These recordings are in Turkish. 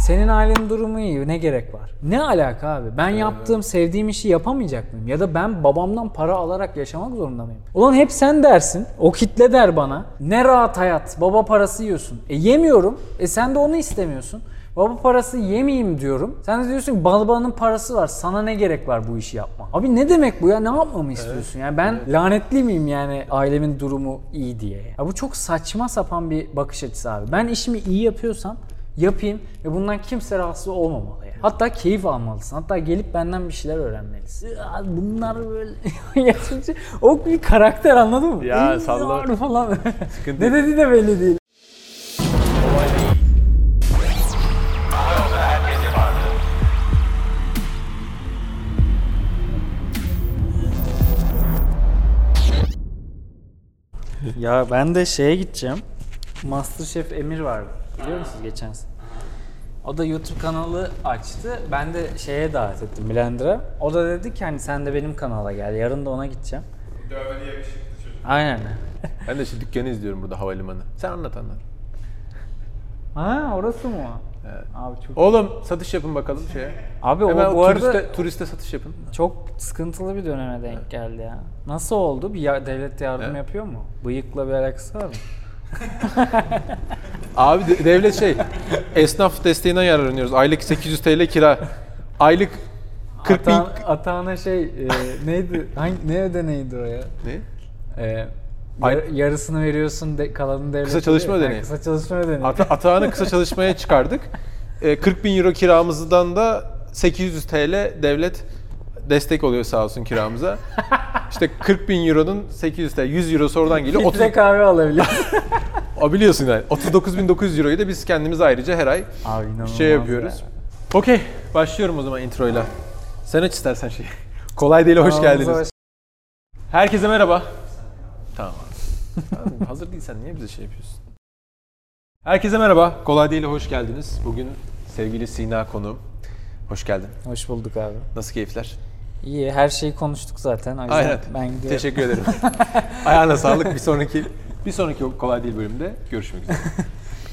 Senin ailenin durumu iyi. Ne gerek var? Ne alaka abi? Ben yaptığım, sevdiğim işi yapamayacak mıyım? Ya da ben babamdan para alarak yaşamak zorunda mıyım? Ulan hep sen dersin. O kitle der bana. Ne rahat hayat. Baba parası yiyorsun. E yemiyorum. E sen de onu istemiyorsun. Baba parası yemeyeyim diyorum. Sen de diyorsun ki babanın parası var. Sana ne gerek var bu işi yapma? Abi ne demek bu ya? Ne yapmamı istiyorsun? Yani ben lanetli miyim yani ailemin durumu iyi diye? Ya bu çok saçma sapan bir bakış açısı abi. Ben işimi iyi yapıyorsam yapayım ve bundan kimse rahatsız olmamalı yani. Hatta keyif almalısın. Hatta gelip benden bir şeyler öğrenmelisin. Ya bunlar böyle o bir karakter anladın mı? Ya salla. falan. Ne dediği de belli değil. Ya ben de şeye gideceğim. Masterchef Emir vardı. Biliyor musunuz geçen sene? O da YouTube kanalı açtı. Ben de şeye davet ettim Blender'a. O da dedi ki hani sen de benim kanala gel. Yarın da ona gideceğim. Dövmeli yakışıklı çocuk. Aynen. Ben de şimdi dükkanı izliyorum burada havalimanı. Sen anlat anlat. Ha orası mı? Evet. Abi çok Oğlum satış yapın bakalım şeye. Abi Hemen o bu arada turiste, turiste satış yapın. çok sıkıntılı bir döneme denk geldi ya. Nasıl oldu? Bir ya- devlet yardım Evet. yapıyor mu? Bıyıkla bir alakası var mı? Abi de- devlet şey, esnaf desteğinden yararlanıyoruz. Aylık 800 TL kira. Aylık 40 bin... Ata- Atağına şey e, neydi? Hangi ne ödeneğiydi o ya? Ne? E, Ay- yar- yarısını veriyorsun, de, kalanını devlet Kısa çalışma ödeneği. Ha, Kısa çalışma ödeneği. Ata, atağını kısa çalışmaya çıkardık. E, 40 bin euro kiramızdan da 800 TL devlet destek oluyor sağ olsun kiramıza. İşte 40 bin euronun 800 TL, 100 eurosu oradan geliyor. 30, Filtre kahve alabiliyorsun. O biliyorsun yani. 39.900 euroyu da biz kendimiz ayrıca her ay Abi şey yapıyoruz. ya. Okey, başlıyorum o zaman introyla. Sen aç istersen şeyi. Kolay değil, hoş geldiniz. hoş- Herkese merhaba. Tamam. Abi, Hazır değilsen niye bize şey yapıyorsun? Herkese merhaba. Kolay değil, hoş geldiniz. Bugün sevgili Sina konuğum. Hoş geldin. Hoş bulduk abi. Nasıl keyifler? İyi, her şeyi konuştuk zaten. O yüzden Aynen. ben gidiyorum. Teşekkür ederim. Ayağına sağlık. Bir sonraki bir sonraki kolay değil bölümde görüşmek üzere.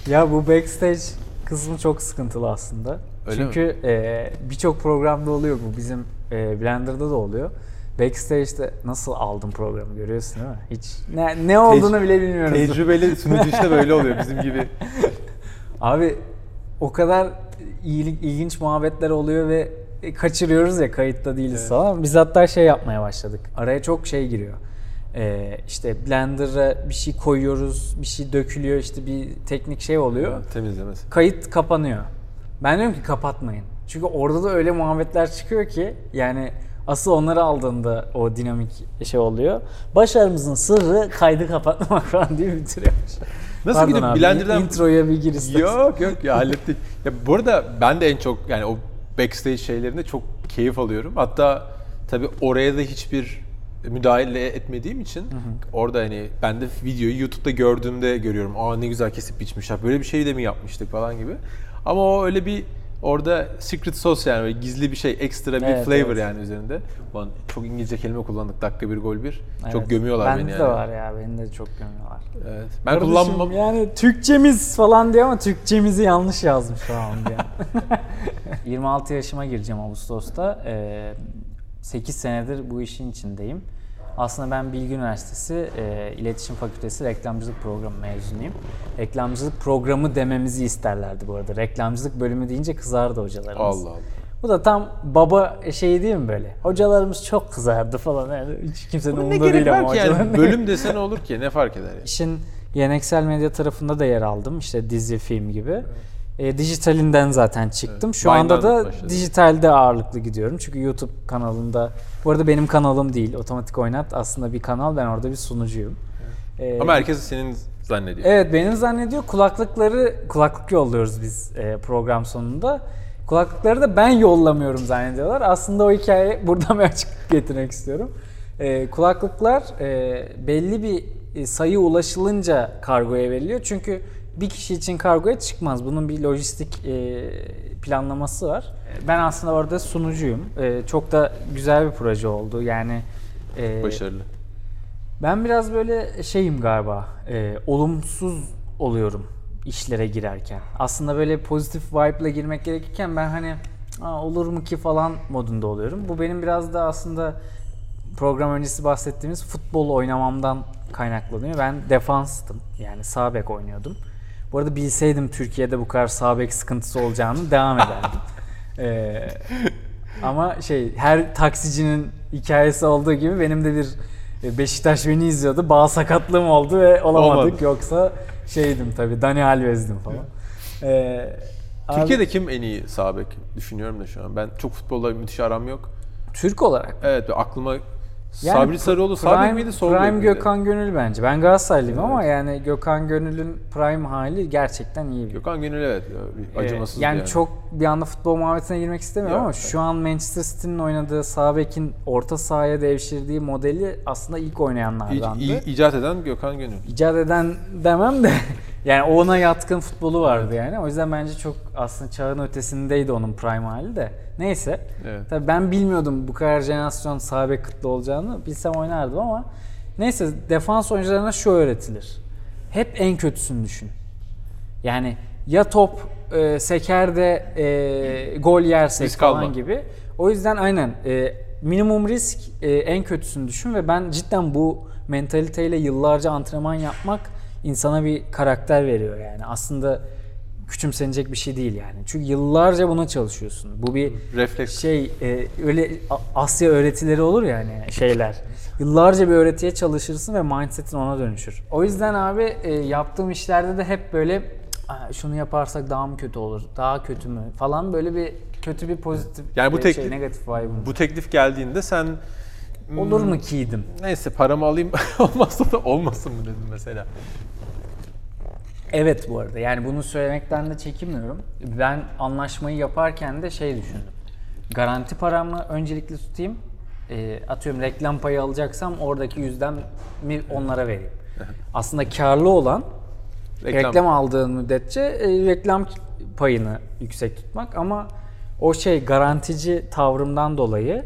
Ya bu backstage kısmı çok sıkıntılı aslında. Öyle Çünkü e, birçok programda oluyor bu. Bizim e, Blender'da da oluyor. Backstage'de nasıl aldım programı görüyorsun değil mi? Hiç ne, ne olduğunu bile bilmiyoruz. Tecrübeli sunucu işte böyle oluyor bizim gibi. Abi o kadar iyilik, ilginç muhabbetler oluyor ve kaçırıyoruz ya kayıtta değiliz falan. Biz hatta şey yapmaya başladık. Araya çok şey giriyor. Ee, işte Blender'a bir şey koyuyoruz, bir şey dökülüyor, işte bir teknik şey oluyor. Temizlemesi. Kayıt kapanıyor. Ben diyorum ki kapatmayın. Çünkü orada da öyle muhabbetler çıkıyor ki yani asıl onları aldığında o dinamik şey oluyor. Başarımızın sırrı kaydı kapatmak falan diye bitiriyormuş. Nasıl Pardon gidip abi, Blender'dan- introya bir gir istersen. Yok yok ya hallettik. Ya bu arada ben de en çok yani o backstage şeylerinde çok keyif alıyorum. Hatta tabii oraya da hiçbir müdahale etmediğim için orada hani ben de videoyu YouTube'da gördüğümde görüyorum. Aa ne güzel kesip biçmişler. Böyle bir şey de mi yapmıştık falan gibi. Ama o öyle bir orada secret sauce yani böyle gizli bir şey, ekstra bir Evet, flavor evet. yani üzerinde. Ulan çok İngilizce kelime kullandık. Dakika bir gol bir. Çok Evet. gömüyorlar Bende beni de yani. var ya, beni de çok gömüyorlar. Evet. Ben Kardeşim, kullanmam. Yani Türkçemiz falan diyor ama Türkçemizi yanlış yazmış falan diye. 26 yaşıma gireceğim Ağustos'ta. Ee, 8 senedir bu işin içindeyim. Aslında ben Bilgi Üniversitesi e, İletişim Fakültesi Reklamcılık Programı mezunuyum. Reklamcılık programı dememizi isterlerdi bu arada. Reklamcılık bölümü deyince kızardı hocalarımız. Allah Allah. Bu da tam baba şeyi değil mi böyle? Hocalarımız çok kızardı falan. Yani hiç kimsenin Ne umurunda değil ama hocaların. yani bölüm desen olur ki ne fark eder yani. İşin geleneksel medya tarafında da yer aldım. İşte dizi, film gibi. E, dijitalinden zaten çıktım. Şu Vine'dan anda da başladın. dijitalde ağırlıklı gidiyorum. Çünkü YouTube kanalında, bu arada benim kanalım değil, Otomatik Oynat aslında bir kanal. Ben orada bir sunucuyum. E, Ama herkes senin zannediyor. Evet benim zannediyor kulaklıkları kulaklık yolluyoruz biz e, program sonunda. Kulaklıkları da ben yollamıyorum zannediyorlar. Aslında o hikaye buradan bir açıklık getirmek istiyorum. E, kulaklıklar e, belli bir e, sayı ulaşılınca kargoya veriliyor. Çünkü bir kişi için kargoya çıkmaz. Bunun bir lojistik e, planlaması var. Ben aslında orada sunucuyum. E, çok da güzel bir proje oldu. Yani e, Başarılı. ben biraz böyle şeyim galiba, e, olumsuz oluyorum işlere girerken. Aslında böyle pozitif vibe'la girmek gerekirken ben hani Aa, olur mu ki falan modunda oluyorum. Bu benim biraz da aslında program öncesi bahsettiğimiz futbol oynamamdan kaynaklanıyor. Ben defanstım. Yani sağ bek oynuyordum. Bu arada bilseydim Türkiye'de bu kadar sağ bek sıkıntısı olacağını devam ederdim. Ee, ama şey her taksicinin hikayesi olduğu gibi benim de bir e, Beşiktaş beni izliyordu. Bağ sakatlığım oldu ve olamadık. Olmadı. Yoksa şeydim tabii Dani Alves'dim falan. Ee, abi, Türkiye'de kim en iyi sağ bek düşünüyorum da şu an. Ben çok futbolla müthiş aram yok. Türk olarak Evet aklıma Yani Sabri Sarıoğlu sağ bek miydi sol Prime miydi? Gökhan Gönül bence. Ben Galatasaraylıyım ama yani Gökhan Gönül'ün prime hali gerçekten iyi bir. Gökhan Gönül evet Ee, acımasız yani, yani. çok bir anda futbol muhabbetine girmek istemiyorum Yok, ama şu an Manchester City'nin oynadığı sağ bekin orta sahaya devşirdiği modeli aslında ilk oynayanlardandı. i- icat eden Gökhan Gönül. İcat eden demem de yani ona yatkın futbolu vardı yani. O yüzden bence çok aslında çağın ötesindeydi onun prime hali de. Neyse. Evet. Tabii ben bilmiyordum bu kadar jenerasyon sağ bek kıtlı olacağını. Bilsem oynardım ama neyse defans oyuncularına şu öğretilir. Hep en kötüsünü düşün. Yani ya top e, seker de e, gol yersek Risk falan alma. gibi. O yüzden aynen e, minimum risk e, en kötüsünü düşün ve ben cidden bu mentaliteyle yıllarca antrenman yapmak insana bir karakter veriyor yani. Aslında küçümsenecek bir şey değil yani. Çünkü yıllarca buna çalışıyorsun. Bu bir Refleks. şey e, öyle Asya öğretileri olur ya hani şeyler. Yıllarca bir öğretiye çalışırsın ve mindsetin ona dönüşür. O yüzden abi e, yaptığım işlerde de hep böyle "Aa, şunu yaparsak daha mı kötü olur, daha kötü mü falan böyle bir kötü bir pozitif Yani bu e, şey, teklif- negatif vibe'ım. Bu teklif geldiğinde sen Olur mu kiydim? neyse paramı alayım olmazsa da olmasın mı dedim mesela. Evet bu arada yani bunu söylemekten de çekinmiyorum. Ben anlaşmayı yaparken de şey düşündüm. Garanti paramı öncelikli tutayım. E, atıyorum reklam payı alacaksam oradaki yüzden mi onlara vereyim. Aslında karlı olan reklam, Reklam. aldığın müddetçe e, reklam payını yüksek tutmak ama o şey garantici tavrımdan dolayı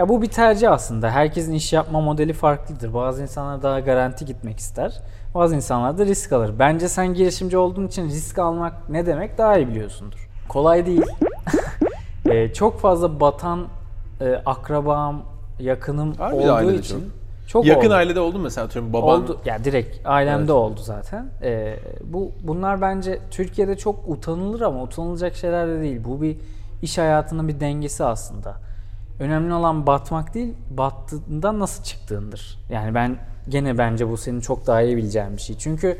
ya bu bir tercih aslında. Herkesin iş yapma modeli farklıdır. Bazı insanlar daha garanti gitmek ister. Bazı insanlar da risk alır. Bence sen girişimci olduğun için risk almak ne demek daha iyi biliyorsundur. Kolay değil. E, çok fazla batan e, akrabam, yakınım de olduğu için çok. çok Yakın oldu. ailede oldu mu mesela atıyorum baban Oldu. Ya direkt ailemde Evet. oldu zaten. Ee, bu bunlar bence Türkiye'de çok utanılır ama utanılacak şeyler de değil. Bu bir iş hayatının bir dengesi aslında. Önemli olan batmak değil, battığında nasıl çıktığındır. Yani ben gene bence bu senin çok daha iyi bileceğin bir şey. Çünkü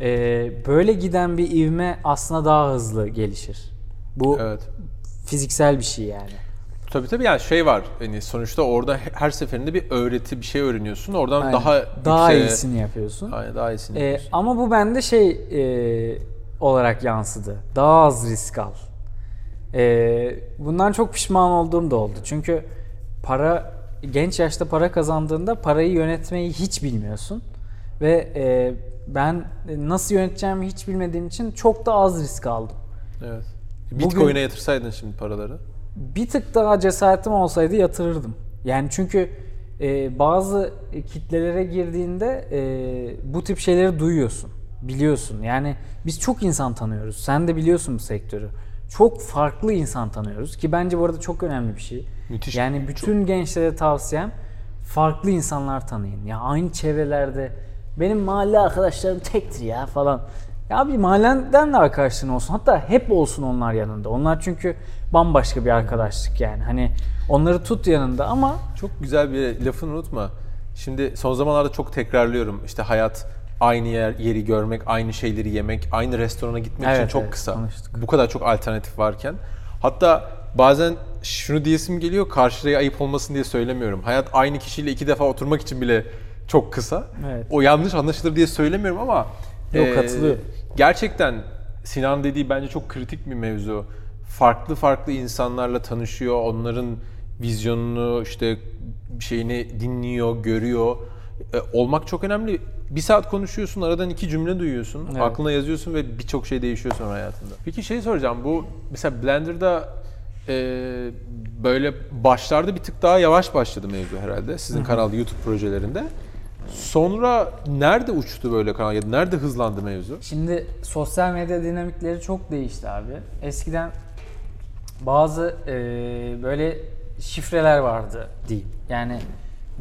e, böyle giden bir ivme aslında daha hızlı gelişir. Bu Evet. fiziksel bir şey yani. Tabii tabii yani şey var hani sonuçta orada her seferinde bir öğreti bir şey öğreniyorsun. Oradan Aynen. daha daha yükseğe- iyisini yapıyorsun. Aynen daha iyisini Ee, yapıyorsun. ama bu bende şey e, olarak yansıdı. Daha az risk al. Ee, bundan çok pişman olduğum da oldu. Çünkü para genç yaşta para kazandığında parayı yönetmeyi hiç bilmiyorsun. Ve e, ben nasıl yöneteceğimi hiç bilmediğim için çok da az risk aldım. Evet. Bitcoin'e yatırsaydın şimdi paraları. bir tık daha cesaretim olsaydı yatırırdım. Yani çünkü e, bazı kitlelere girdiğinde e, bu tip şeyleri duyuyorsun, biliyorsun. Yani biz çok insan tanıyoruz. Sen de biliyorsun bu sektörü. Çok farklı insan tanıyoruz ki bence bu arada çok önemli bir şey. Müthiş. Yani bütün gençlere tavsiyem farklı insanlar tanıyın. Ya aynı çevrelerde benim mahalle arkadaşlarım tektir ya falan. Ya bir mahallenden de arkadaşların olsun. Hatta hep olsun onlar yanında. Onlar çünkü bambaşka bir arkadaşlık yani. Hani onları tut yanında ama Çok güzel bir lafını unutma. Şimdi son zamanlarda çok tekrarlıyorum. İşte hayat aynı yer yeri görmek, aynı şeyleri yemek, aynı restorana gitmek Evet, için çok evet, kısa. konuştuk. Bu kadar çok alternatif varken. Hatta bazen şunu diyesim geliyor, karşıya ayıp olmasın diye söylemiyorum. Hayat aynı kişiyle iki defa oturmak için bile çok kısa. Evet. O yanlış anlaşılır diye söylemiyorum ama Yok, eee, katılıyorum. gerçekten Sinan dediği bence çok kritik bir mevzu. Farklı farklı insanlarla tanışıyor, onların vizyonunu işte şeyini dinliyor, görüyor. E, olmak çok önemli. Bir saat konuşuyorsun, aradan iki cümle duyuyorsun, Evet. aklına yazıyorsun ve birçok şey değişiyor sonra hayatında. Peki şey soracağım, bu mesela Blender'da e, böyle başlarda bir tık daha yavaş başladı mevzu herhalde sizin kanalda YouTube projelerinde. Sonra nerede uçtu böyle kanal ya da nerede hızlandı mevzu? Şimdi sosyal medya dinamikleri çok değişti abi. Eskiden bazı e, böyle şifreler vardı diyeyim. Yani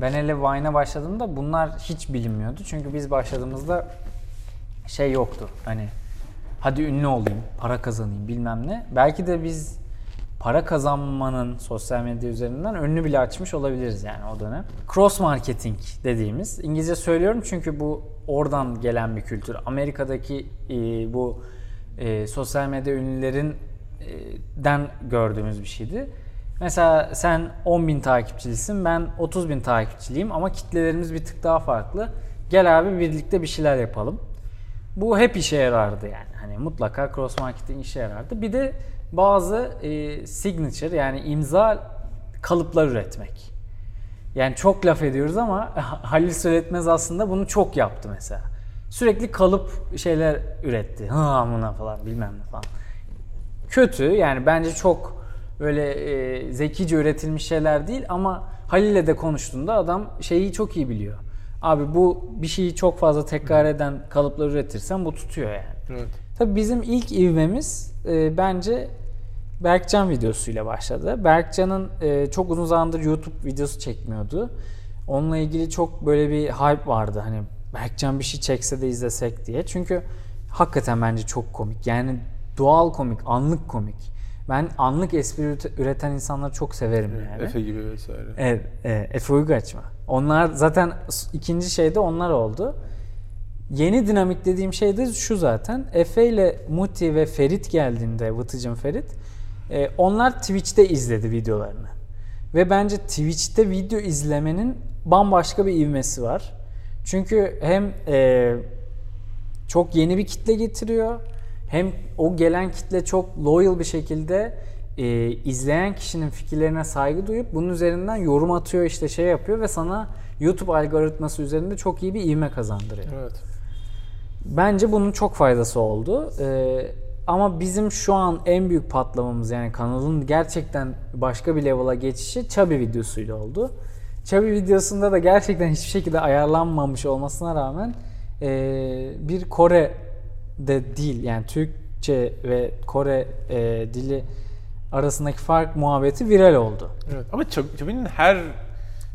ben hele Vine'a başladığımda bunlar hiç bilinmiyordu. Çünkü biz başladığımızda şey yoktu. Hani hadi ünlü olayım, para kazanayım bilmem ne. Belki de biz para kazanmanın sosyal medya üzerinden önünü bile açmış olabiliriz yani o dönem. Cross marketing dediğimiz. İngilizce söylüyorum çünkü bu oradan gelen bir kültür. Amerika'daki e, bu e, sosyal medya ünlülerin e, den gördüğümüz bir şeydi. Mesela sen 10 bin takipçilisin, ben 30 bin takipçiliyim ama kitlelerimiz bir tık daha farklı. Gel abi birlikte bir şeyler yapalım. Bu hep işe yarardı yani. Hani mutlaka cross marketing işe yarardı. Bir de bazı e, signature yani imza kalıplar üretmek. Yani çok laf ediyoruz ama Halil Söyletmez aslında bunu çok yaptı mesela. Sürekli kalıp şeyler üretti. Hı amına falan bilmem ne falan. Kötü yani bence çok böyle e, zekice üretilmiş şeyler değil ama Halil'le de konuştuğunda adam şeyi çok iyi biliyor. Abi bu bir şeyi çok fazla tekrar eden kalıplar üretirsen bu tutuyor yani. Evet. Tabii bizim ilk ivmemiz e, bence Berkcan videosuyla başladı. Berkcan'ın e, çok uzun zamandır YouTube videosu çekmiyordu. Onunla ilgili çok böyle bir hype vardı. Hani Berkcan bir şey çekse de izlesek diye. Çünkü hakikaten bence çok komik. Yani doğal komik, anlık komik. Ben anlık espri üret- üreten insanları çok severim yani. Efe gibi vesaire. Evet, e, Efe Uygaç mı? Onlar zaten ikinci şeyde onlar oldu. Yeni dinamik dediğim şey de şu zaten. Efe ile Muti ve Ferit geldiğinde, Vıtıcın Ferit, e, onlar Twitch'te izledi videolarını. Ve bence Twitch'te video izlemenin bambaşka bir ivmesi var. Çünkü hem e, çok yeni bir kitle getiriyor. Hem o gelen kitle çok loyal bir şekilde e, izleyen kişinin fikirlerine saygı duyup bunun üzerinden yorum atıyor işte şey yapıyor ve sana YouTube algoritması üzerinde çok iyi bir ivme kazandırıyor. Evet. Bence bunun çok faydası oldu. Ee, ama bizim şu an en büyük patlamamız yani kanalın gerçekten başka bir level'a geçişi Chubby videosuyla oldu. Chubby videosunda da gerçekten hiçbir şekilde ayarlanmamış olmasına rağmen ee, bir Kore de değil yani Türkçe ve Kore ee, dili arasındaki fark muhabbeti viral oldu. Evet. Ama Çab- Çabi'nin her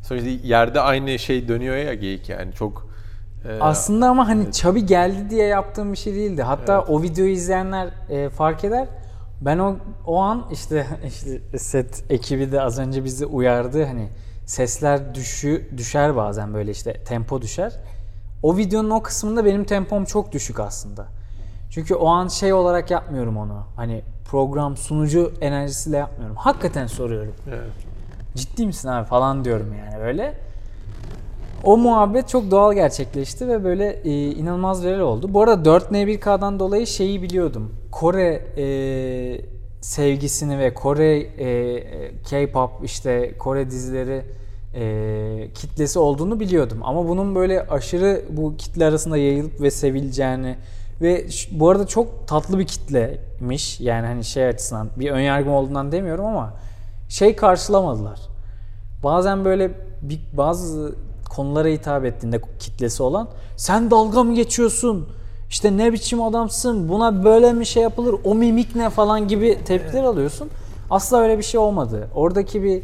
söylediği yerde aynı şey dönüyor ya geyik yani çok e, Aslında ama hani Chubby geldi diye yaptığım bir şey değildi. Hatta o videoyu izleyenler e, fark eder. Ben o o an işte işte set ekibi de az önce bizi uyardı hani sesler düşü düşer bazen böyle işte tempo düşer. O videonun o kısmında benim tempom çok düşük aslında. Çünkü o an şey olarak yapmıyorum onu. Hani program sunucu enerjisiyle yapmıyorum. Hakikaten soruyorum evet. ciddi misin abi falan diyorum yani böyle. O muhabbet çok doğal gerçekleşti ve böyle e, inanılmaz viral oldu. Bu arada 4N1K'dan dolayı şeyi biliyordum. Kore e, sevgisini ve Kore e, K-pop işte Kore dizileri e, kitlesi olduğunu biliyordum. Ama bunun böyle aşırı bu kitle arasında yayılıp ve sevileceğini ve bu arada çok tatlı bir kitlemiş. Yani hani şey açısından bir önyargım olduğundan demiyorum ama şey karşılamadılar. Bazen böyle bir, bazı konulara hitap ettiğinde kitlesi olan sen dalga mı geçiyorsun? İşte ne biçim adamsın? Buna böyle mi şey yapılır? O mimik ne falan gibi tepkiler alıyorsun. Asla öyle bir şey olmadı. Oradaki bir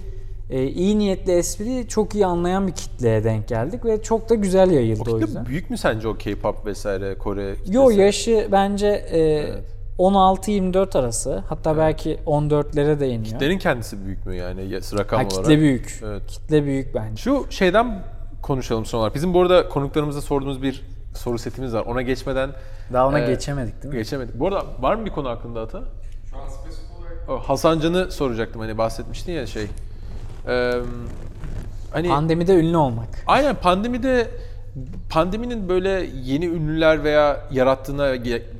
e, iyi niyetli espriyi çok iyi anlayan bir kitleye denk geldik ve çok da güzel O yayıldı o, kitle yüzden. büyük mü sence o K-pop vesaire Kore kitlesi? Yo yaşı bence e, 16-24 arası. Hatta belki 14'lere de iniyor. Kitlenin kendisi büyük mü yani ya- rakam Ha, olarak? kitle büyük. Evet. Kitle büyük bence. Şu şeyden konuşalım son olarak. Bizim bu arada konuklarımıza sorduğumuz bir soru setimiz var. Ona geçmeden Daha ona Ee, geçemedik değil mi? geçemedik. Bu arada var mı bir konu aklında Ata? Şu an spesifik olarak O Hasan Can'ı soracaktım hani bahsetmiştin ya şey. Ee, hani Pandemide ünlü olmak. aynen pandemide pandeminin böyle yeni ünlüler veya yarattığına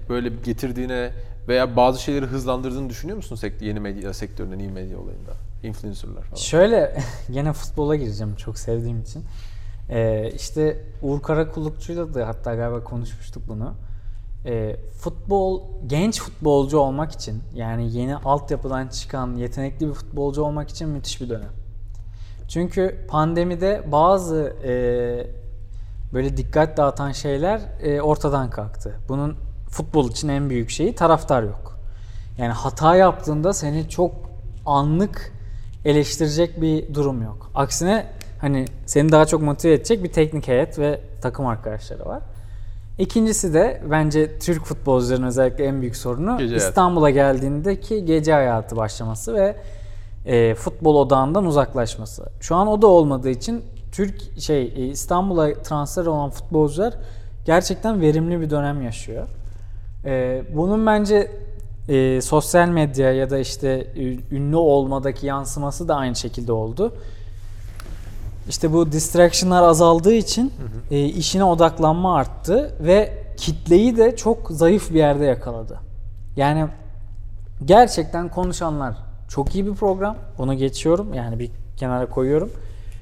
böyle getirdiğine veya bazı şeyleri hızlandırdığını düşünüyor musun yeni medya sektöründe, yeni medya olayında? Influencerlar falan. Şöyle gene futbola gireceğim çok sevdiğim için. Ee, işte Uğur Karakullukçu'yla da hatta galiba konuşmuştuk bunu. Ee, futbol genç futbolcu olmak için yani yeni altyapıdan çıkan yetenekli bir futbolcu olmak için müthiş bir dönem. Çünkü pandemide bazı e, böyle dikkat dağıtan şeyler e, ortadan kalktı. Bunun futbol için en büyük şeyi taraftar yok. Yani hata yaptığında seni çok anlık eleştirecek bir durum yok. Aksine hani seni daha çok motive edecek bir teknik heyet ve takım arkadaşları var. İkincisi de bence Türk futbolcuların özellikle en büyük sorunu. İstanbul'a geldiğindeki gece hayatı başlaması ve e, futbol odağından uzaklaşması. Şu an o da olmadığı için Türk şey e, İstanbul'a transfer olan futbolcular gerçekten verimli bir dönem yaşıyor. E, bunun bence e, sosyal medya ya da işte ü- ünlü olmadaki yansıması da aynı şekilde oldu. İşte bu distraction'lar azaldığı için e, işine odaklanma arttı ve kitleyi de çok zayıf bir yerde yakaladı. Yani gerçekten konuşanlar çok iyi bir program. Onu geçiyorum yani bir kenara koyuyorum.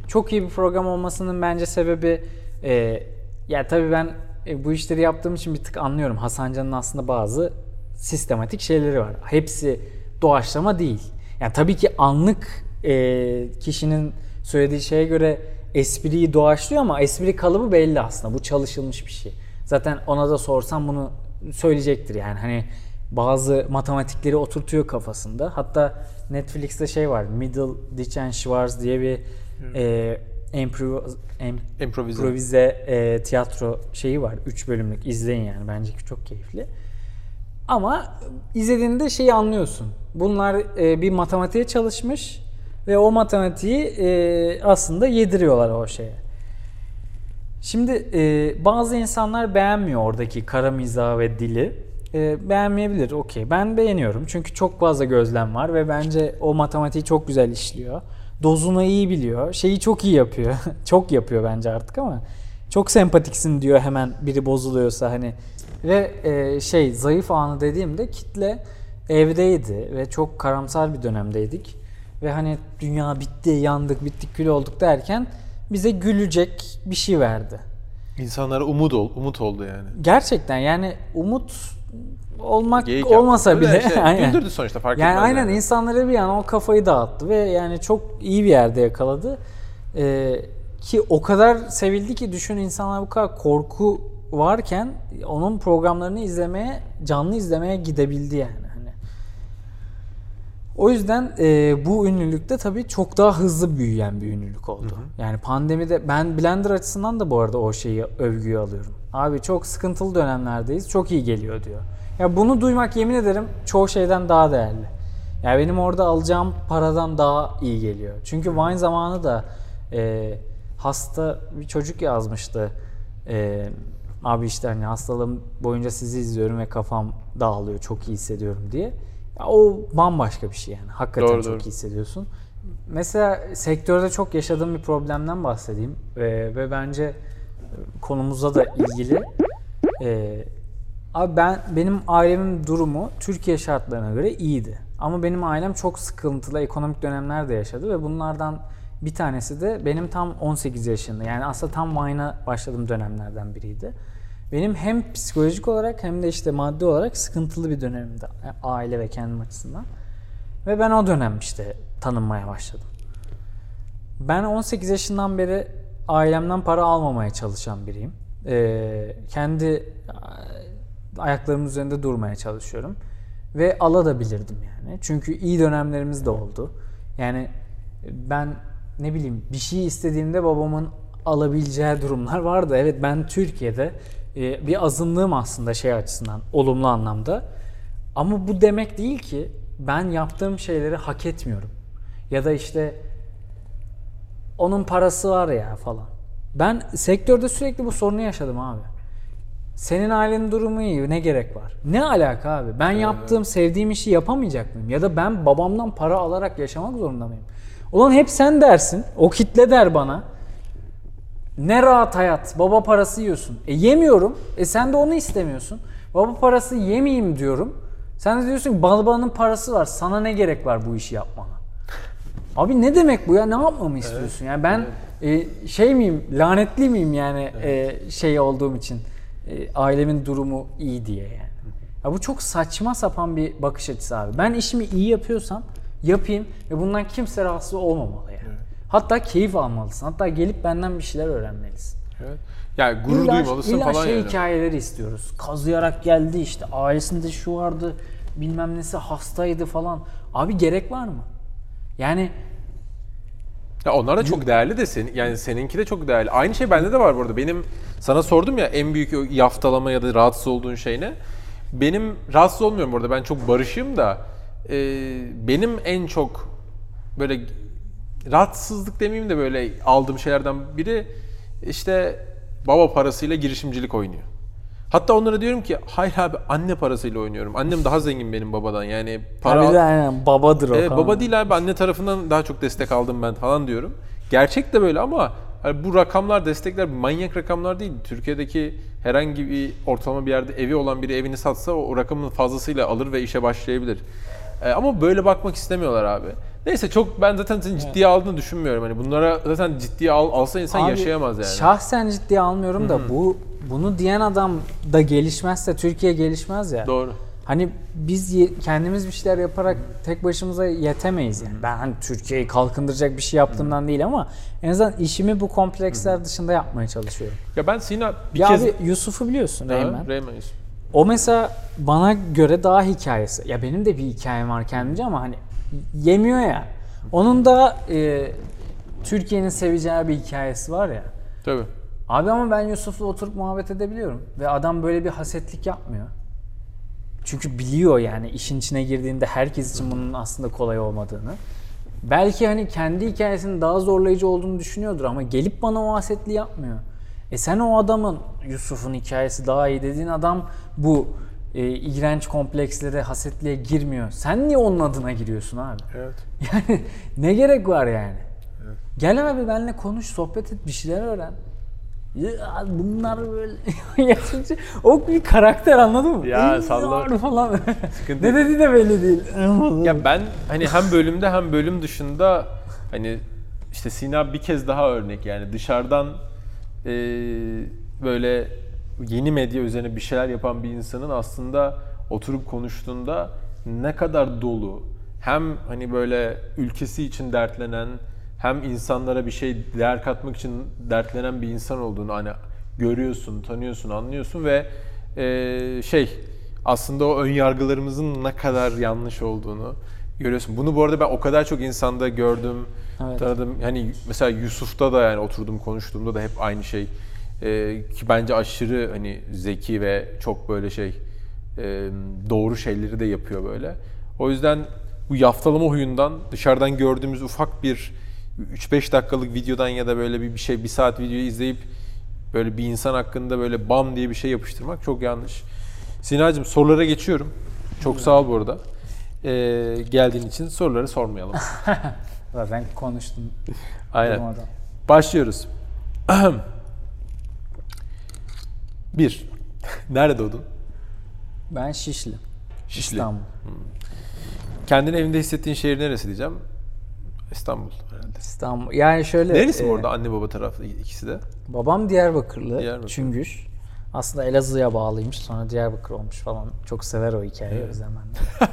Çok iyi bir program olmasının bence sebebi e, ya tabii ben e, bu işleri yaptığım için bir tık anlıyorum. Hasan Can'ın aslında bazı sistematik şeyleri var. Hepsi doğaçlama değil. Yani tabii ki anlık e, kişinin söylediği şeye göre espriyi doğaçlıyor ama espri kalıbı belli aslında. Bu çalışılmış bir şey. Zaten ona da sorsam bunu söyleyecektir yani. Hani bazı matematikleri oturtuyor kafasında. Hatta Netflix'te şey var. Middle Ditch and Schwartz diye bir e, improv, em- Improvize. improvize e, tiyatro şeyi var. 3 bölümlük. izleyin yani. Bence çok keyifli. Ama izlediğinde şeyi anlıyorsun. Bunlar e, bir matematiğe çalışmış ve o matematiği e, aslında yediriyorlar o şeye. Şimdi e, bazı insanlar beğenmiyor oradaki kara mizahı ve dili. E, beğenmeyebilir, okey. Ben beğeniyorum çünkü çok fazla gözlem var ve bence o matematiği çok güzel işliyor. Dozunu iyi biliyor, şeyi çok iyi yapıyor. çok yapıyor bence artık ama çok sempatiksin diyor hemen biri bozuluyorsa hani. Ve e, şey zayıf anı dediğimde kitle evdeydi ve çok karamsar bir dönemdeydik. Ve hani dünya bitti, yandık, bittik, kül olduk derken bize gülecek bir şey verdi. İnsanlara umut ol, umut oldu yani. Gerçekten yani umut olmak Geyik yaptı. olmasa Öyle bile şey, aynen. güldürdü sonuçta fark yani etmez aynen yani. insanlara bir an o kafayı dağıttı ve yani çok iyi bir yerde yakaladı. Ee, ki o kadar sevildi ki düşün insanlar bu kadar korku varken onun programlarını izlemeye, canlı izlemeye gidebildi yani. Hani. O yüzden e, bu ünlülükte tabii çok daha hızlı büyüyen bir ünlülük oldu. Yani pandemide ben Blender açısından da bu arada o şeyi övgüyü alıyorum. Abi çok sıkıntılı dönemlerdeyiz. Çok iyi geliyor diyor. Ya bunu duymak yemin ederim çoğu şeyden daha değerli. Ya benim orada alacağım paradan daha iyi geliyor. Çünkü Vine zamanı da e, hasta bir çocuk yazmıştı. E, abi işte hani hastalığım boyunca sizi izliyorum ve kafam dağılıyor. Çok iyi hissediyorum diye. Ya o bambaşka bir şey yani. Hakikaten Doğru, çok doğru. iyi hissediyorsun. Mesela sektörde çok yaşadığım bir problemden bahsedeyim. Ee, ve bence e, konumuzla da ilgili. Ee, abi ben benim ailemin durumu Türkiye şartlarına göre iyiydi. Ama benim ailem çok sıkıntılı ekonomik dönemler de yaşadı ve bunlardan bir tanesi de benim tam 18 yaşında. Yani aslında tam Vine'a başladığım dönemlerden biriydi. Benim hem psikolojik olarak hem de işte maddi olarak sıkıntılı bir dönemimdi aile ve kendim açısından. Ve ben o dönem işte tanınmaya başladım. Ben 18 yaşından beri ailemden para almamaya çalışan biriyim. Ee, kendi e, ayaklarımın üzerinde durmaya çalışıyorum. Ve alabilirdim yani. Çünkü iyi dönemlerimiz de oldu. Yani ben ne bileyim bir şey istediğimde babamın alabileceği durumlar vardı. Evet ben Türkiye'de e, bir azınlığım aslında şey açısından olumlu anlamda. Ama bu demek değil ki ben yaptığım şeyleri hak etmiyorum. Ya da işte onun parası var ya falan. Ben sektörde sürekli bu sorunu yaşadım abi. Senin ailenin durumu iyi ne gerek var? Ne alaka abi? Ben yaptığım sevdiğim işi yapamayacak mıyım? Ya da ben babamdan para alarak yaşamak zorunda mıyım? Ulan hep sen dersin. O kitle der bana. Ne rahat hayat. Baba parası yiyorsun. E yemiyorum. E sen de onu istemiyorsun. Baba parası yemeyeyim diyorum. Sen de diyorsun ki babanın parası var. Sana ne gerek var bu işi yapmana? Abi ne demek bu ya? Ne yapmamı istiyorsun? Yani ben e, şey miyim? Lanetli miyim yani e, şey olduğum için? E, ailemin durumu iyi diye yani. Ya bu çok saçma sapan bir bakış açısı abi. Ben işimi iyi yapıyorsam yapayım ve bundan kimse rahatsız olmamalı yani. Hatta keyif almalısın. Hatta gelip benden bir şeyler öğrenmelisin. Evet. Yani gurur İlla- duymalısın illa falan şey yani. hikayeleri istiyoruz. Kazıyarak geldi işte ailesinde şu vardı bilmem nesi hastaydı falan. Abi gerek var mı? Yani Ya onlar da çok değerli de senin yani seninki de çok değerli. Aynı şey bende de var bu arada. Benim sana sordum ya en büyük yaftalama ya da rahatsız olduğun şey ne? Benim rahatsız olmuyorum burada. Ben çok barışığım da e, benim en çok böyle rahatsızlık demeyeyim de böyle aldığım şeylerden biri işte baba parasıyla girişimcilik oynuyor. Hatta onlara diyorum ki hayır abi anne parasıyla oynuyorum. Annem daha zengin benim babadan. Yani para para aynen babadır o. Falan. baba değil abi anne tarafından daha çok destek aldım ben falan diyorum. Gerçek de böyle ama hani bu rakamlar destekler manyak rakamlar değil. Türkiye'deki herhangi bir ortalama bir yerde evi olan biri evini satsa o, o rakamın fazlasıyla alır ve işe başlayabilir. Ee, ama böyle bakmak istemiyorlar abi. Neyse çok ben zaten seni ciddiye aldığını düşünmüyorum. Hani bunlara zaten ciddiye al, alsa insan Abi, yaşayamaz yani. Şahsen ciddiye almıyorum da bu bunu diyen adam da gelişmezse Türkiye gelişmez ya. Doğru. Hani biz kendimiz bir şeyler yaparak tek başımıza yetemeyiz yani. Ben hani Türkiye'yi kalkındıracak bir şey yaptığımdan değil ama en azından işimi bu kompleksler dışında yapmaya çalışıyorum. Ya ben Sina bir ya kez... abi Yusuf'u biliyorsun Reymen. Reymen Yusuf. O mesela bana göre daha hikayesi. Ya benim de bir hikayem var kendimce ama hani yemiyor ya. Onun da e, Türkiye'nin seveceği bir hikayesi var ya. Tabii. Abi ama ben Yusuf'la oturup muhabbet edebiliyorum. Ve adam böyle bir hasetlik yapmıyor. Çünkü biliyor yani işin içine girdiğinde herkes için bunun aslında kolay olmadığını. Belki hani kendi hikayesinin daha zorlayıcı olduğunu düşünüyordur ama gelip bana o hasetliği yapmıyor. E sen o adamın Yusuf'un hikayesi daha iyi dediğin adam bu e, iğrenç komplekslere, hasetliğe girmiyor. Sen niye onun adına giriyorsun abi? Evet. Yani ne gerek var yani? Gel abi benimle konuş, sohbet et, bir şeyler öğren. Ya bunlar böyle yaşınca o bir karakter anladın mı? Ya Ya salla- falan. Sıkıntı ne dediği de belli değil. Ya ben hani hem bölümde hem bölüm dışında hani işte Sina bir kez daha örnek yani dışarıdan e, böyle yeni medya üzerine bir şeyler yapan bir insanın aslında oturup konuştuğunda ne kadar dolu hem hani böyle ülkesi için dertlenen hem insanlara bir şey değer katmak için dertlenen bir insan olduğunu hani görüyorsun, tanıyorsun, anlıyorsun ve e, şey aslında o ön yargılarımızın ne kadar yanlış olduğunu görüyorsun. Bunu bu arada ben o kadar çok insanda gördüm, Evet. tanıdım. Hani mesela Yusuf'ta da yani oturdum konuştuğumda da hep aynı şey. Ee, ki bence aşırı hani zeki ve çok böyle şey e, doğru şeyleri de yapıyor böyle. O yüzden bu yaftalama huyundan dışarıdan gördüğümüz ufak bir 3-5 dakikalık videodan ya da böyle bir şey bir saat videoyu izleyip böyle bir insan hakkında böyle bam diye bir şey yapıştırmak çok yanlış. Sinacığım sorulara geçiyorum. Çok sağ ol bu arada. Ee, geldiğin için soruları sormayalım. Zaten konuştum. Aynen. Başlıyoruz. Bir. Nerede doğdun? Ben Şişli. Şişli. İstanbul. Kendini evinde hissettiğin şehir neresi diyeceğim? İstanbul herhalde. İstanbul. Yani şöyle. Neresi e, bu arada? Anne baba tarafı ikisi de. Babam Diyarbakırlı. Diyarbakır. Çüngüş. Aslında Elazığ'a bağlıymış. Sonra Diyarbakır olmuş falan. Çok sever o hikayeyi o yüzden ben de.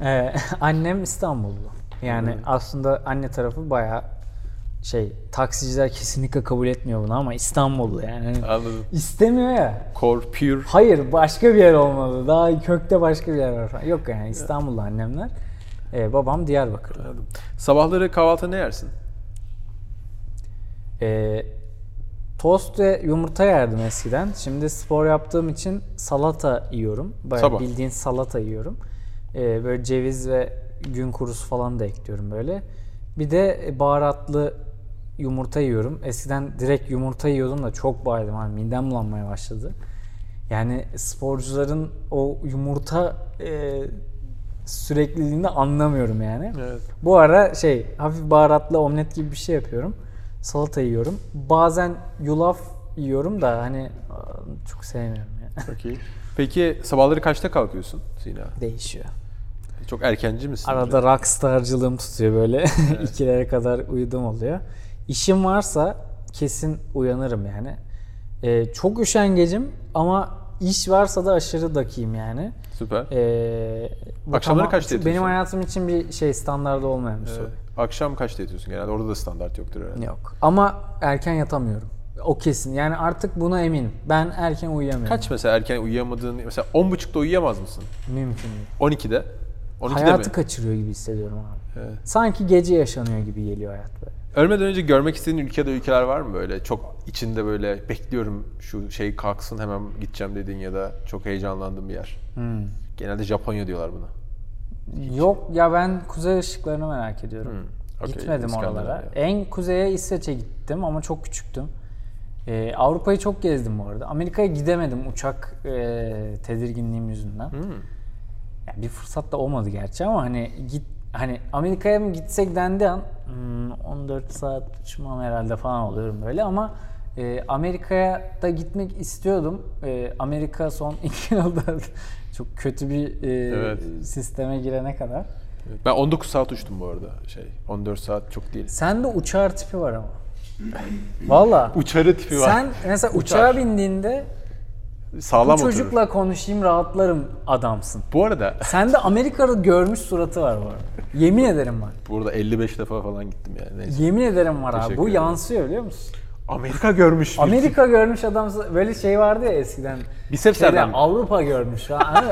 Ee, annem İstanbullu. Yani aslında anne tarafı bayağı şey taksiciler kesinlikle kabul etmiyor bunu ama İstanbullu yani. Hani Anladım. istemiyor ya. Core, pure. Hayır başka bir yer olmalı. Daha kökte başka bir yer var falan. Yok yani İstanbullu annemler. Ee, babam Diyarbakırlı. Anladım. Sabahları kahvaltı ne yersin? Ee, tost ve yumurta yerdim eskiden. Şimdi spor yaptığım için salata yiyorum. Bayağı Sabah. bildiğin salata yiyorum. Ee, böyle ceviz ve gün kurusu falan da ekliyorum böyle. Bir de baharatlı yumurta yiyorum. Eskiden direkt yumurta yiyordum da çok baydım. Hani midem bulanmaya başladı. Yani sporcuların o yumurta e, sürekliliğini anlamıyorum yani. Evet. Bu ara şey hafif baharatlı omlet gibi bir şey yapıyorum. Salata yiyorum. Bazen yulaf yiyorum da hani çok sevmiyorum ya. Çok iyi. Peki sabahları kaçta kalkıyorsun Sina? Değişiyor. Çok erkenci misin? Arada rockstarcılığım tutuyor böyle. İkilere kadar uyudum oluyor. İşim varsa kesin uyanırım yani. Ee, çok üşengecim ama iş varsa da aşırı dakiyim yani. Süper. Ee, bu Akşamları tamam- kaçta Benim yatıyorsun? hayatım için bir şey standardı olmayan bir soru. Evet. Akşam kaçta yatıyorsun genelde? Orada da standart yoktur herhalde. Yok. Ama erken yatamıyorum. O kesin. Yani artık buna eminim. Ben erken uyuyamıyorum. Kaç mesela erken uyuyamadığın mesela 10.30'da uyuyamaz mısın? Mümkün değil. 12'de. 12'de Hayatı mi? kaçırıyor gibi hissediyorum abi. Evet. Sanki gece yaşanıyor gibi geliyor hayat böyle. Ölmeden önce görmek istediğin ülkede ülkeler var mı böyle? Çok içinde böyle bekliyorum şu şey kalksın hemen gideceğim dediğin ya da çok heyecanlandığın bir yer. Hmm. Genelde Japonya diyorlar buna. Yok ya ben kuzey ışıklarını merak ediyorum. Hmm, okey, Gitmedim oralara. En kuzeye İsveç'e gittim ama çok küçüktüm. Ee, Avrupa'yı çok gezdim bu arada. Amerika'ya gidemedim uçak e, tedirginliğim yüzünden. Hmm. Yani bir fırsat da olmadı gerçi ama hani git hani Amerika'ya mı gitsek dendi an 14 saat uçmam herhalde falan oluyorum böyle ama e, Amerika'ya da gitmek istiyordum. E, Amerika son iki yılda çok kötü bir e, Evet. sisteme girene kadar. Evet. Ben 19 saat uçtum bu arada. Şey 14 saat çok değil. Sende uçar tipi var ama. Valla. Uçarı tipi var. Sen mesela Uçar. uçağa bindiğinde Sağlam bu oturur. çocukla konuşayım rahatlarım adamsın. Bu arada Sende Amerika'da görmüş suratı var bu arada. Yemin ederim var. burada 55 defa falan gittim yani. Neyse. Yemin ederim var abi. Bu ederim. yansıyor biliyor musun? Amerika görmüş. Amerika görmüş adam böyle şey vardı ya eskiden. Bisepslerden mi? Avrupa görmüş.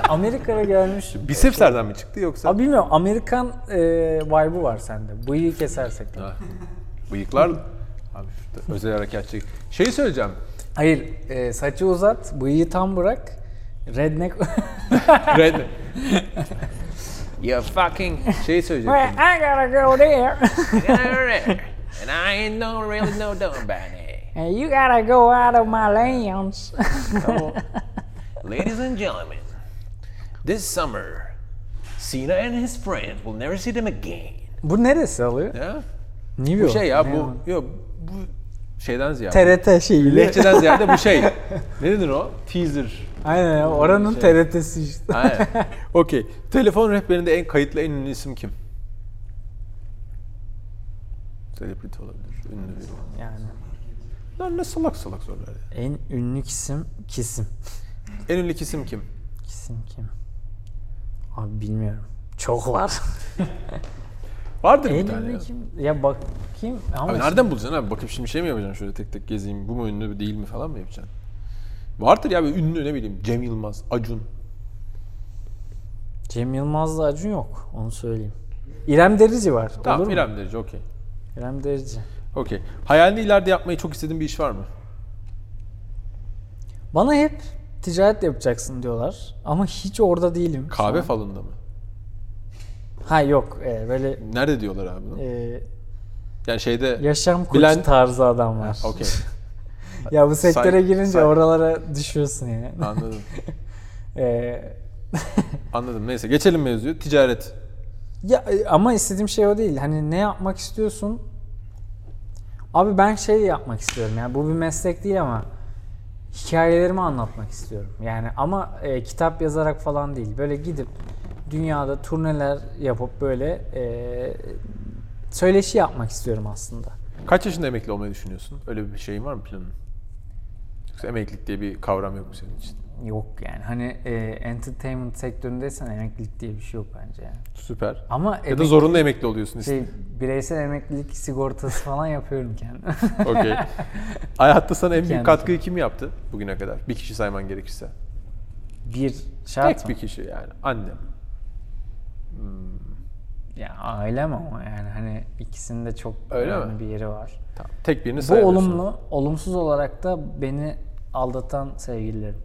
Amerika'da görmüş. Bisepslerden mi çıktı yoksa? Abi bilmiyorum Amerikan e, vibe'ı var sende. Bıyığı kesersek. Ha. Bıyıklar Abi şurada özel harekatçı. Şeyi söyleyeceğim. Hayır e, saçı uzat, bıyığı tam bırak. Redneck. Red. you fucking şeyi söyleyecektim. I gotta go there. And I ain't no really know about it. And you gotta go out of my lands. Ladies and gentlemen, this summer, Cena and his friends will never see them again. Bu neresi alıyor? Ya? New Bu York. şey ya bu yok bu şeyden ziyade. TRT şeyi. Lehçeden ziyade bu şey. Ne denir o? Teaser. Aynen ya, oranın Şey. TRT'si işte. Aynen. Okey. Telefon rehberinde en kayıtlı en ünlü isim kim? Celebrity olabilir. Ünlü biri. Yani Lan ne salak salak sorular ya. en ünlü isim kisim. En ünlü isim kim? Kisim kim? Abi bilmiyorum. Çok var. Vardır bir tane ya. kim? Ya bakayım ama Abi nereden bulacaksın abi? Bakıp şimdi şey mi yapacaksın şöyle tek tek gezeyim. Bu mu ünlü değil mi falan mı yapacaksın? Vardır ya bir ünlü ne bileyim. Cem Yılmaz, Acun. Cem Yılmaz'la Acun yok. Onu söyleyeyim. İrem Derici var. Tamam Olur mu? İrem Derici okey. İrem Derici. Okey. Hayalini ileride yapmayı çok istediğin bir iş var mı? Bana hep ticaret yapacaksın diyorlar. Ama hiç orada değilim. Kahve an. falında mı? Ha yok. e, böyle Nerede diyorlar abi bunu? e, Yani şeyde... yaşam koçu Bilen- tarzı adamlar. Okey. Ya bu sektöre Say- girince say- oralara düşüyorsun yani. Anladım. E, Anladım. Neyse geçelim mevzuyu. Ticaret. Ya e, ama istediğim şey o değil. Hani ne yapmak istiyorsun? Abi ben şey yapmak istiyorum. Yani bu bir meslek değil ama hikayelerimi anlatmak istiyorum. Yani ama e, kitap yazarak falan değil. Böyle gidip dünyada turneler yapıp böyle e, söyleşi yapmak istiyorum aslında. Kaç yaşında emekli olmayı düşünüyorsun? Öyle bir şeyin var mı planın? Yoksa emeklilik diye bir kavram yok mu senin için? Yok yani hani e, entertainment sektöründeysen emeklilik diye bir şey yok bence yani. Süper. Ama Ya da zorunlu emekli oluyorsun işte. şey, bireysel emeklilik sigortası falan yapıyorum kendim. Okey. Hayatta sana en büyük katkıyı kim yaptı bugüne kadar? Bir kişi sayman gerekirse. bir şart Tek mı? bir kişi yani. Annem. Ya ailem ama yani hani ikisinde çok Öyle önemli mi? bir yeri var. Tamam. Tek birini Bu olumlu, olumsuz olarak da beni aldatan sevgililerim.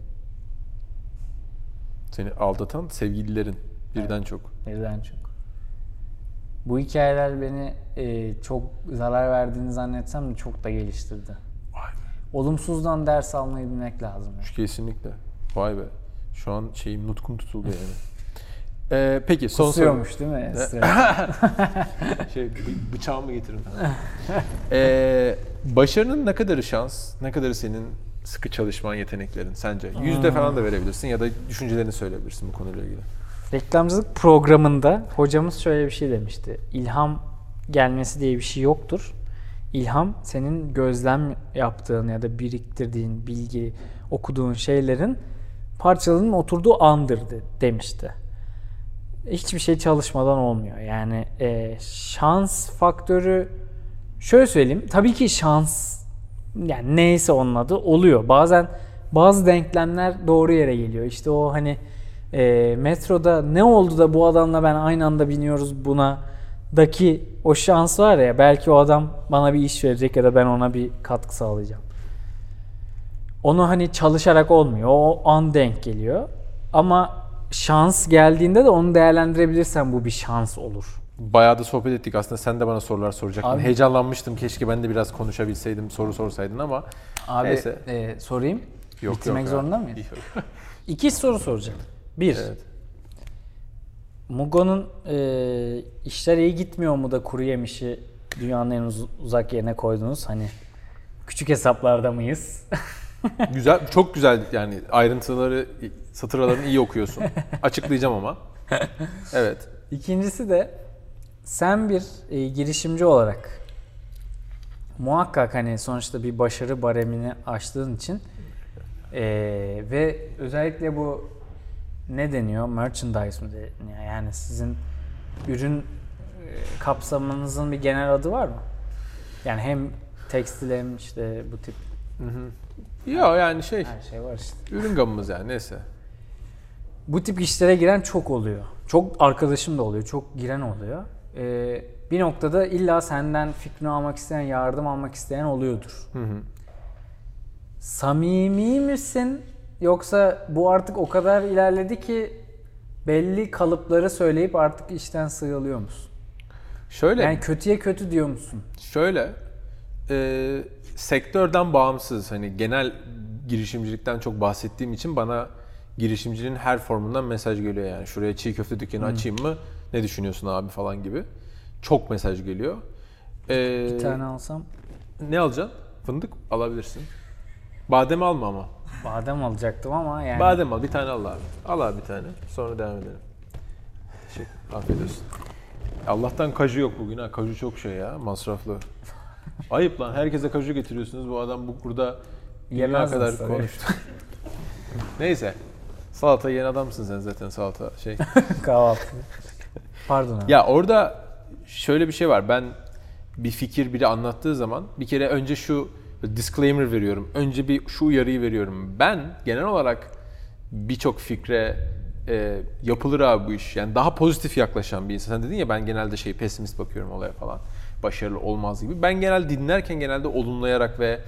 Seni aldatan sevgililerin. Birden çok. Birden çok. Bu hikayeler beni e, çok zarar verdiğini zannetsem de çok da geliştirdi. Vay be. Olumsuzdan ders almayı bilmek lazım. yani. Kesinlikle. Vay be. Şu an şeyim nutkum tutuldu yani. Ee, peki son soru. Kusuyormuş değil mi? Esra? şey bı- bıçağımı getirin falan. Ee, başarının ne kadarı şans, ne kadarı senin sıkı çalışman, yeteneklerin sence? Yüzde falan da verebilirsin ya da düşüncelerini söyleyebilirsin bu konuyla ilgili. Reklamcılık programında hocamız şöyle bir şey demişti. İlham gelmesi diye bir şey yoktur. İlham senin gözlem yaptığın ya da biriktirdiğin bilgi, okuduğun şeylerin parçalarının oturduğu andır de- demişti. Hiçbir şey çalışmadan olmuyor. Yani e, şans faktörü şöyle söyleyeyim. Tabii ki şans yani neyse onun adı oluyor. Bazen bazı denklemler doğru yere geliyor. İşte o hani e, metroda ne oldu da bu adamla ben aynı anda biniyoruz buna daki o şans var ya belki o adam bana bir iş verecek ya da ben ona bir katkı sağlayacağım. Onu hani çalışarak olmuyor. O an denk geliyor. Ama şans geldiğinde de onu değerlendirebilirsen bu bir şans olur. Bayağı da sohbet ettik aslında sen de bana sorular soracaktın. Abi- Heyecanlanmıştım keşke ben de biraz konuşabilseydim soru sorsaydın ama Abi Neyse. e, sorayım. yok Bitirmek yok. zorunda ya. mıyız? Yok. İki soru soracağım. Bir. Evet. Mugo'nun e, işler iyi gitmiyor mu da kuru yemişi dünyanın en uz- uzak yerine koydunuz? Hani küçük hesaplarda mıyız? güzel, çok güzel yani ayrıntıları, satır aralarını iyi okuyorsun. Açıklayacağım ama. Evet. İkincisi de sen bir e, girişimci olarak muhakkak hani sonuçta bir başarı baremini aştığın için e, ve özellikle bu ne deniyor? Merchandise mı deniyor? Yani sizin ürün e, kapsamınızın bir genel adı var mı? Yani hem tekstil hem işte bu tip Ya yani şey, her şey var işte. ürün gamımız yani neyse. Bu tip işlere giren çok oluyor. Çok arkadaşım da oluyor. Çok giren oluyor. Ee, bir noktada illa senden fikrini almak isteyen, yardım almak isteyen oluyordur. Hı hı. Samimi misin? Yoksa bu artık o kadar ilerledi ki belli kalıpları söyleyip artık işten sıyrılıyor musun? Şöyle, Yani kötüye kötü diyor musun? şöyle e, sektörden bağımsız hani genel girişimcilikten çok bahsettiğim için bana girişimciliğin her formundan mesaj geliyor yani. Şuraya çiğ köfte dükkanı açayım mı? Ne düşünüyorsun abi falan gibi. Çok mesaj geliyor. E, Bir tane alsam Ne alacaksın? Fındık alabilirsin. Badem alma ama. badem alacaktım ama yani Badem al, bir tane al abi. Al abi bir tane. Sonra devam edelim. Şey, afiyet olsun. Allah'tan kaju yok bugün ha. Kaju çok şey ya, masraflı. Ayıp lan. Herkese kaju getiriyorsunuz. Bu adam bu burada dünya kadar konuştu. Neyse. Salata yiyen adamsın sen zaten salata şey. kahvaltı. Pardon abi. Ya orada şöyle bir şey var. Ben bir fikir biri anlattığı zaman bir kere önce şu disclaimer veriyorum. Önce bir şu uyarıyı veriyorum. Ben genel olarak birçok fikre e, yapılır abi bu iş. Yani daha pozitif yaklaşan bir insan. Sen dedin ya ben genelde şey pesimist bakıyorum olaya falan. Başarılı olmaz gibi. Ben genel dinlerken genelde olumlayarak ve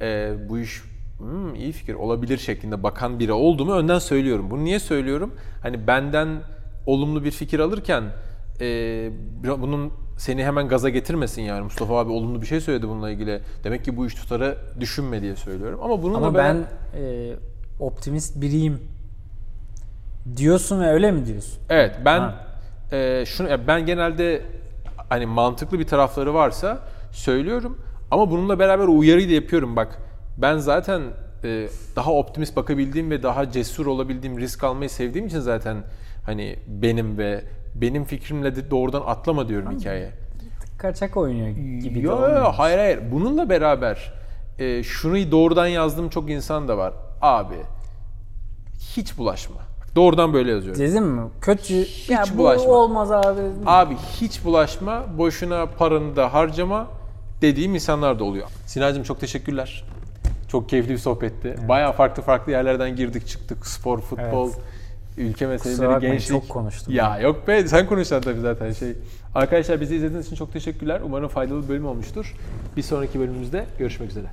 e, bu iş "Hmm, iyi fikir olabilir şeklinde bakan biri olduğumu önden söylüyorum. Bunu niye söylüyorum? Hani benden olumlu bir fikir alırken e, bunun seni hemen gaza getirmesin yani. Mustafa abi olumlu bir şey söyledi bununla ilgili. Demek ki bu iş tutarı düşünme diye söylüyorum. Ama bununla Ama ben e, optimist biriyim diyorsun ve öyle mi diyorsun? Evet ben Ha. e, şunu ben genelde hani mantıklı bir tarafları varsa söylüyorum ama bununla beraber uyarıyı da yapıyorum bak. Ben zaten e, daha optimist bakabildiğim ve daha cesur olabildiğim, risk almayı sevdiğim için zaten hani benim ve benim fikrimle de doğrudan atlama diyorum hikayeye. Kaçak oynuyor gibi de Yo, yo, olmuyor. hayır hayır. Bununla beraber e, şunu doğrudan yazdığım çok insan da var. Abi hiç bulaşma. Doğrudan böyle yazıyorum. Dedim mi? Kötü. ya bu bulaşma. olmaz abi. Abi hiç bulaşma, boşuna paranı da harcama dediğim insanlar da oluyor. Sinacığım çok teşekkürler. Çok keyifli bir sohbetti. Bayağı farklı farklı yerlerden girdik çıktık. Spor, futbol, Evet. ülke meseleleri, gençlik. çok konuştum. Ya yok be sen konuşacaksın tabii zaten şey. Arkadaşlar bizi izlediğiniz için çok teşekkürler. Umarım faydalı bir bölüm olmuştur. Bir sonraki bölümümüzde görüşmek üzere.